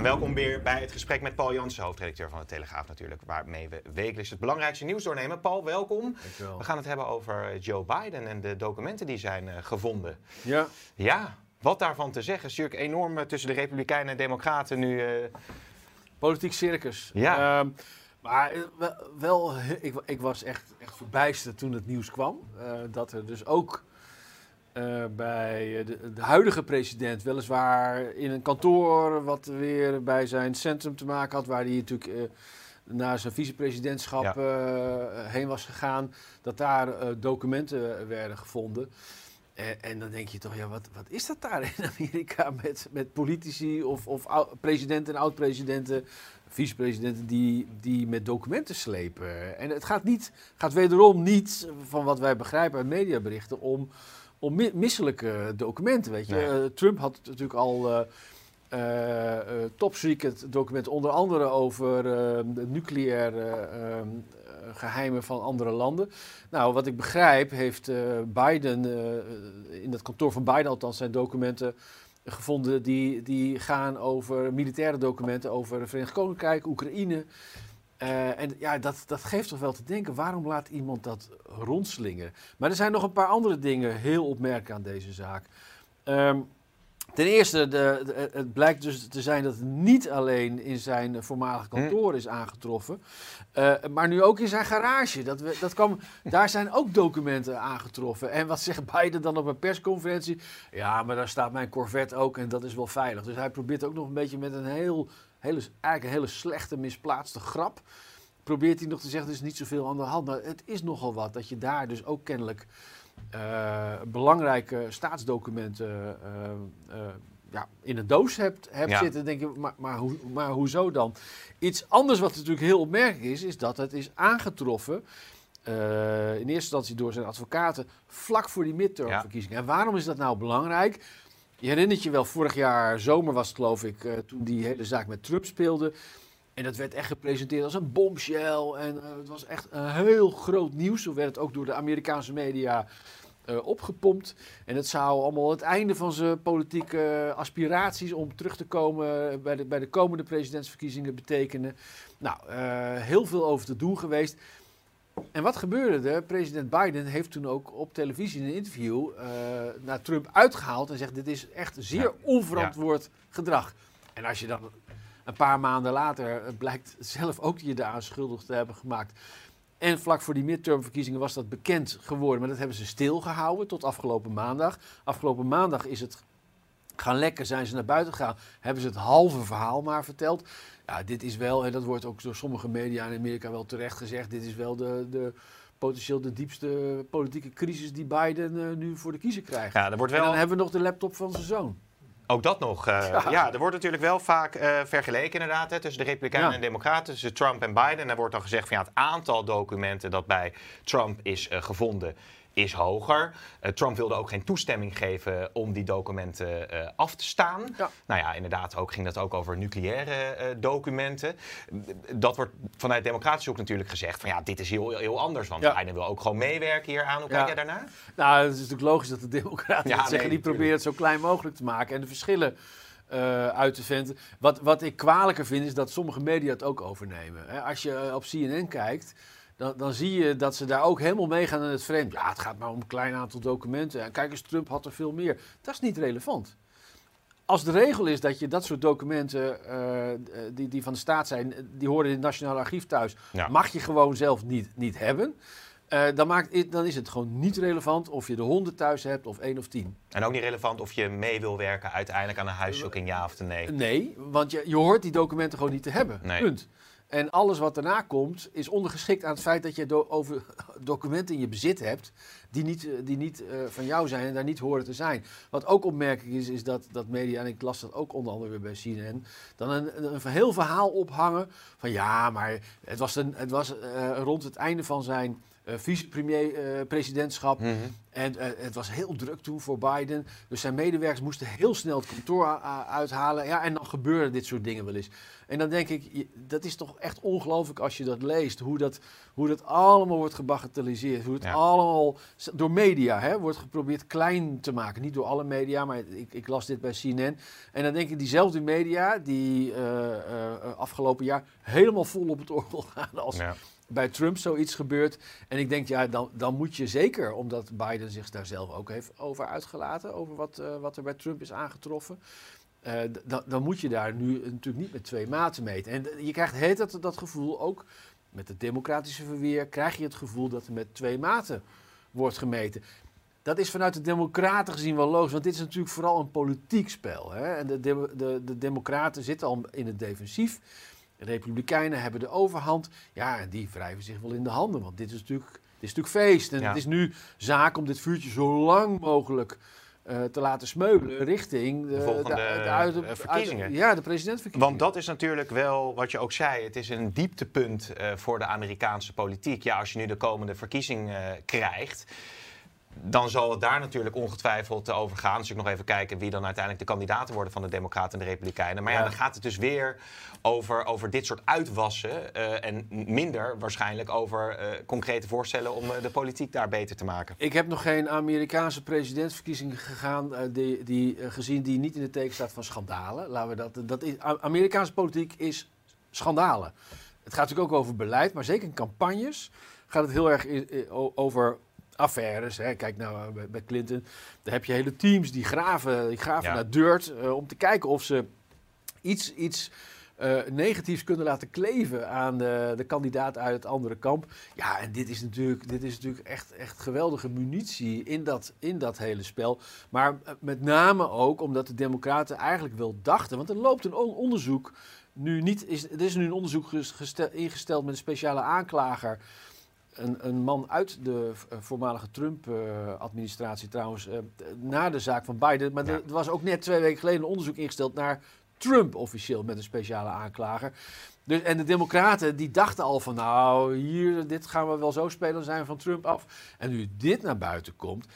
En welkom weer bij het gesprek met Paul Jansen, hoofdredacteur van de Telegraaf natuurlijk, waarmee we wekelijks het belangrijkste nieuws doornemen. Paul, welkom. Dankjewel. We gaan het hebben over Joe Biden en de documenten die zijn eh, gevonden. Ja, Ja, wat daarvan te zeggen? Stuk enorm eh, tussen de Republikeinen en Democraten nu. eh, politiek circus. Ja. Ehm, maar wel, ik, ik was echt, echt verbijsterd toen het nieuws kwam. dat er dus ook eh, bij eh, de, de huidige president, weliswaar in een kantoor wat weer bij zijn centrum te maken had, waar hij natuurlijk eh, naar zijn vicepresidentschap Ja. heen was gegaan, dat daar documenten werden gevonden. En, dan denk je toch, ja, wat, wat is dat daar in Amerika met, met politici of, of presidenten en oud-presidenten, vicepresidenten die, die met documenten slepen? En het gaat, niet, gaat wederom niet, van wat wij begrijpen uit mediaberichten, om, om mi- misselijke documenten. Weet je? Nee. Eh, Trump had natuurlijk al eh eh, eh, top secret documenten, onder andere over eh, de nucleaire eh, eh, geheimen van andere landen. Nou, wat ik begrijp, heeft eh, Biden eh, in het kantoor van Biden althans zijn documenten gevonden die, die gaan over militaire documenten over het Verenigd Koninkrijk, Oekraïne. Eh, en ja, dat, dat geeft toch wel te denken, waarom laat iemand dat rondslingeren? Maar er zijn nog een paar andere dingen heel opmerkelijk aan deze zaak. Ehm, ten eerste, de, de- het blijkt dus te zijn dat het niet alleen in zijn voormalige kantoor is aangetroffen, eh, maar nu ook in zijn garage. Dat we, dat kwam, daar zijn ook documenten aangetroffen. En wat zegt Biden dan op een persconferentie? Ja, maar daar staat mijn Corvette ook en dat is wel veilig. Dus hij probeert ook nog een beetje met een heel, hele, eigenlijk een hele slechte, misplaatste grap. Probeert hij nog te zeggen, er is niet zoveel aan de hand. Maar het is nogal wat dat je daar dus ook kennelijk eh, belangrijke staatsdocumenten eh, eh, ja, in een doos hebt, hebt Ja. zitten. denk je, maar, maar, hoe, maar hoezo dan? Iets anders wat natuurlijk heel opmerkelijk is, is dat het is aangetroffen. in eerste instantie door zijn advocaten vlak voor die midtermverkiezingen. En waarom is dat nou belangrijk? Je herinnert je wel, vorig jaar zomer was het geloof ik, eh, toen die hele zaak met Trump speelde. En dat werd echt gepresenteerd als een bombshell. En eh, het was echt een heel groot nieuws. Zo werd het ook door de Amerikaanse media eh, opgepompt. En het zou allemaal het einde van zijn politieke aspiraties om terug te komen bij de, bij de komende presidentsverkiezingen betekenen. Nou, heel veel over te doen geweest. En wat gebeurde er? President Biden heeft toen ook op televisie in een interview eh, naar Trump uitgehaald en zegt: Dit is echt zeer Ja. onverantwoord gedrag. En als je dan een paar maanden later blijkt zelf ook je daaraan schuldig te hebben gemaakt. En vlak voor die midtermverkiezingen was dat bekend geworden, maar dat hebben ze stilgehouden tot afgelopen maandag. Afgelopen maandag is het gaan lekken, zijn ze naar buiten gegaan, hebben ze het halve verhaal maar verteld. Ja, dit is wel, en dat wordt ook door sommige media in Amerika wel terecht gezegd, dit is wel de, de potentieel de diepste politieke crisis die Biden eh, nu voor de kiezer krijgt. ja, er wordt En dan wel. hebben we nog de laptop van zijn zoon. Ook dat nog. eh, ja. Ja. er wordt natuurlijk wel vaak eh, vergeleken inderdaad hè, tussen de Republikeinen Ja. en Democraten, tussen Trump en Biden. En er wordt dan gezegd van ja, het aantal documenten dat bij Trump is gevonden is hoger. Eh, Trump wilde ook geen toestemming geven om die documenten eh, af te staan. Ja. Nou ja, inderdaad ook, ging dat ook over nucleaire eh, documenten. Dat wordt vanuit democratische hoek natuurlijk gezegd van ja, dit is heel, heel anders. Want Ja. Biden wil ook gewoon meewerken hier aan. Hoe kijk jij daarnaar? Nou, het is natuurlijk logisch dat de Democraten zeggen. nee, die proberen het zo klein mogelijk te maken en de verschillen uit te venten. Wat, wat ik kwalijker vind, is dat sommige media het ook overnemen. Hè, als je op CNN kijkt, dan, dan zie je dat ze daar ook helemaal meegaan in het vreemd. Ja, het gaat maar om een klein aantal documenten. En kijk eens, Trump had er veel meer. Dat is niet relevant. Als de regel is dat je dat soort documenten eh, die, die van de staat zijn, die horen in het Nationaal Archief thuis, Ja. mag je gewoon zelf niet, niet hebben. Eh, dan, maakt, dan is het gewoon niet relevant of je de honden thuis hebt of één of tien. En ook niet relevant of je mee wil werken uiteindelijk aan een huiszoeking, ja of nee. Nee, want je, je hoort die documenten gewoon niet te hebben. Nee. Punt. En alles wat daarna komt is ondergeschikt aan het feit dat je over documenten in je bezit hebt die niet, eh, die niet eh, van jou zijn en daar niet horen te zijn. Wat ook opmerkelijk is, is dat, dat media, en ik las dat ook onder andere weer bij CNN, dan een, een heel verhaal ophangen van ja, maar het was, een, het was eh, rond het einde van zijn uh, vicepremier-presidentschap. Mhm. En eh, het was heel druk toen voor Biden. Dus zijn medewerkers moesten heel snel het kantoor uithalen. Ja, en dan gebeuren dit soort dingen wel eens. En dan denk ik, dat is toch echt ongelooflijk als je dat leest. Hoe dat, hoe dat allemaal wordt gebagatelliseerd. Hoe het Ja. allemaal door media hè, wordt geprobeerd klein te maken. Niet door alle media, maar ik, ik las dit bij CNN. En dan denk ik, diezelfde media die eh, eh, eh, afgelopen jaar helemaal vol op het orgel gaan als, Ja. Bij Trump zoiets gebeurt. En ik denk, ja, dan, dan moet je zeker, omdat Biden zich daar zelf ook heeft over uitgelaten, over wat, eh, wat er bij Trump is aangetroffen. eh, dan- moet je daar nu natuurlijk niet met twee maten meten. En je krijgt heet dat, dat gevoel ook met het democratische verweer, krijg je het gevoel dat er met twee maten wordt gemeten. Dat is vanuit de Democraten gezien wel logisch, want dit is natuurlijk vooral een politiek spel. Hè? En de, de, de Democraten zitten al in het defensief. De Republikeinen hebben de overhand. Ja, en die wrijven zich wel in de handen, want dit is natuurlijk, dit is natuurlijk feest. En Ja. het is nu zaak om dit vuurtje zo lang mogelijk eh, te laten smeubelen richting de, volgende, uit- eh, verkiezingen. ja, de presidentsverkiezingen. Want dat is natuurlijk wel wat je ook zei. Het is een dieptepunt eh, voor de Amerikaanse politiek. Ja, als je nu de komende verkiezing eh, krijgt. Dan zal het daar natuurlijk ongetwijfeld over gaan. Dus ik nog even kijken wie dan uiteindelijk de kandidaten worden van de Democraten en de Republikeinen. Maar ja, Ja. dan gaat het dus weer over, over dit soort uitwassen. eh, en minder waarschijnlijk over eh, concrete voorstellen om eh, de politiek daar beter te maken. Ik heb nog geen Amerikaanse presidentsverkiezingen gegaan, eh, die, die, eh, gezien die niet in de teken staat van schandalen. Laten we dat, dat is, Amerikaanse politiek is schandalen. Het gaat natuurlijk ook over beleid, maar zeker in campagnes gaat het heel erg over affaires. Hè. Kijk nou eh, bij, bij Clinton, daar heb je hele teams die graven, die graven Ja. naar dirt eh, om te kijken of ze iets, iets eh, negatiefs kunnen laten kleven aan de, de kandidaat uit het andere kamp. Ja, en dit is natuurlijk, dit is natuurlijk echt, echt geweldige munitie in dat, in dat hele spel. Maar eh, met name ook omdat de Democraten eigenlijk wel dachten, want er loopt een on- onderzoek. Nu niet, is, er is nu een onderzoek ges- gestel- ingesteld met een speciale aanklager. Een, een man uit de eh, voormalige Trump-administratie trouwens, eh, na de zaak van Biden. Maar Ja. er, er was ook net twee weken geleden een onderzoek ingesteld naar Trump officieel met een speciale aanklager. Dus, en de Democraten die dachten al van nou, hier, dit gaan we wel zo spelen, zijn we van Trump af. En nu dit naar buiten komt,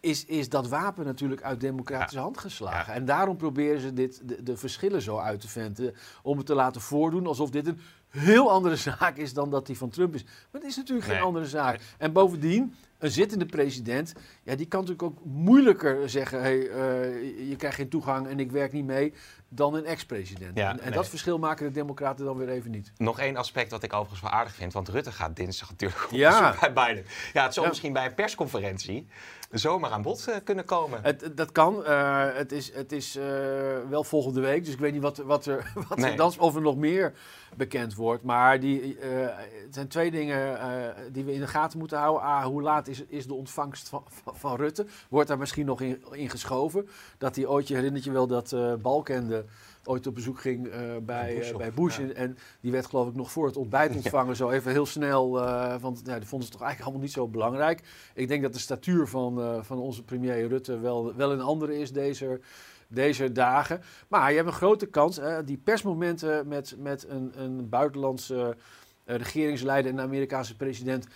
is, is dat wapen natuurlijk uit democratische hand geslagen. Ja. En daarom proberen ze dit, de, de verschillen zo uit te venten, om het te laten voordoen alsof dit een heel andere zaak is dan dat die van Trump is. Maar het is natuurlijk geen andere zaak. En bovendien, een zittende president, ja, die kan natuurlijk ook moeilijker zeggen: hey, eh, je krijgt geen toegang en ik werk niet mee, dan een ex-president. Ja, en en nee. dat verschil maken de Democraten dan weer even niet. Nog één aspect wat ik overigens wel aardig vind, want Rutte gaat dinsdag natuurlijk op Ja. bezoek bij Biden. Ja, het zou Ja. misschien bij een persconferentie zomaar aan bod eh, kunnen komen. Het, het- dat kan. eh, het is, het is eh, wel volgende week, dus ik weet niet wat, wat er, wat Nee. er dan, of er nog meer bekend wordt. Maar die, eh, het zijn twee dingen eh, die we in de gaten moeten houden. A, hoe laat is, is de ontvangst van, van, van Rutte? Wordt daar misschien nog in, in geschoven? Dat hij ooit, je herinnert je wel dat eh Balkende ooit op bezoek ging eh, bij, Bush eh, bij Bush. ja. En, en die werd geloof ik nog voor het ontbijt ontvangen. Zo even heel snel, eh, want ja, die vonden ze toch eigenlijk allemaal niet zo belangrijk. Ik denk dat de statuur van, eh, van onze premier Rutte wel, wel een andere is deze, deze dagen. Maar je hebt een grote kans. Die persmomenten met, met een, een buitenlandse eh, regeringsleider en een Amerikaanse president...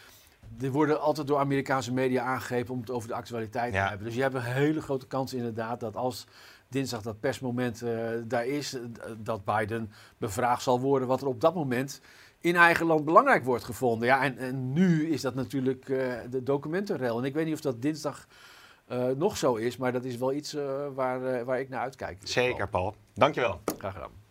Die worden altijd door Amerikaanse media aangegrepen om het over de actualiteit Ja. te hebben. Dus je hebt een hele grote kans inderdaad dat als dinsdag dat persmoment eh, daar is, eh, dat Biden bevraagd zal worden wat er op dat moment in eigen land belangrijk wordt gevonden. Ja, en, en nu is dat natuurlijk eh, de documentenrel. En ik weet niet of dat dinsdag nog zo is, maar dat is wel iets waar, waar ik naar uitkijk. Zeker, Paul. Dankjewel. Graag gedaan.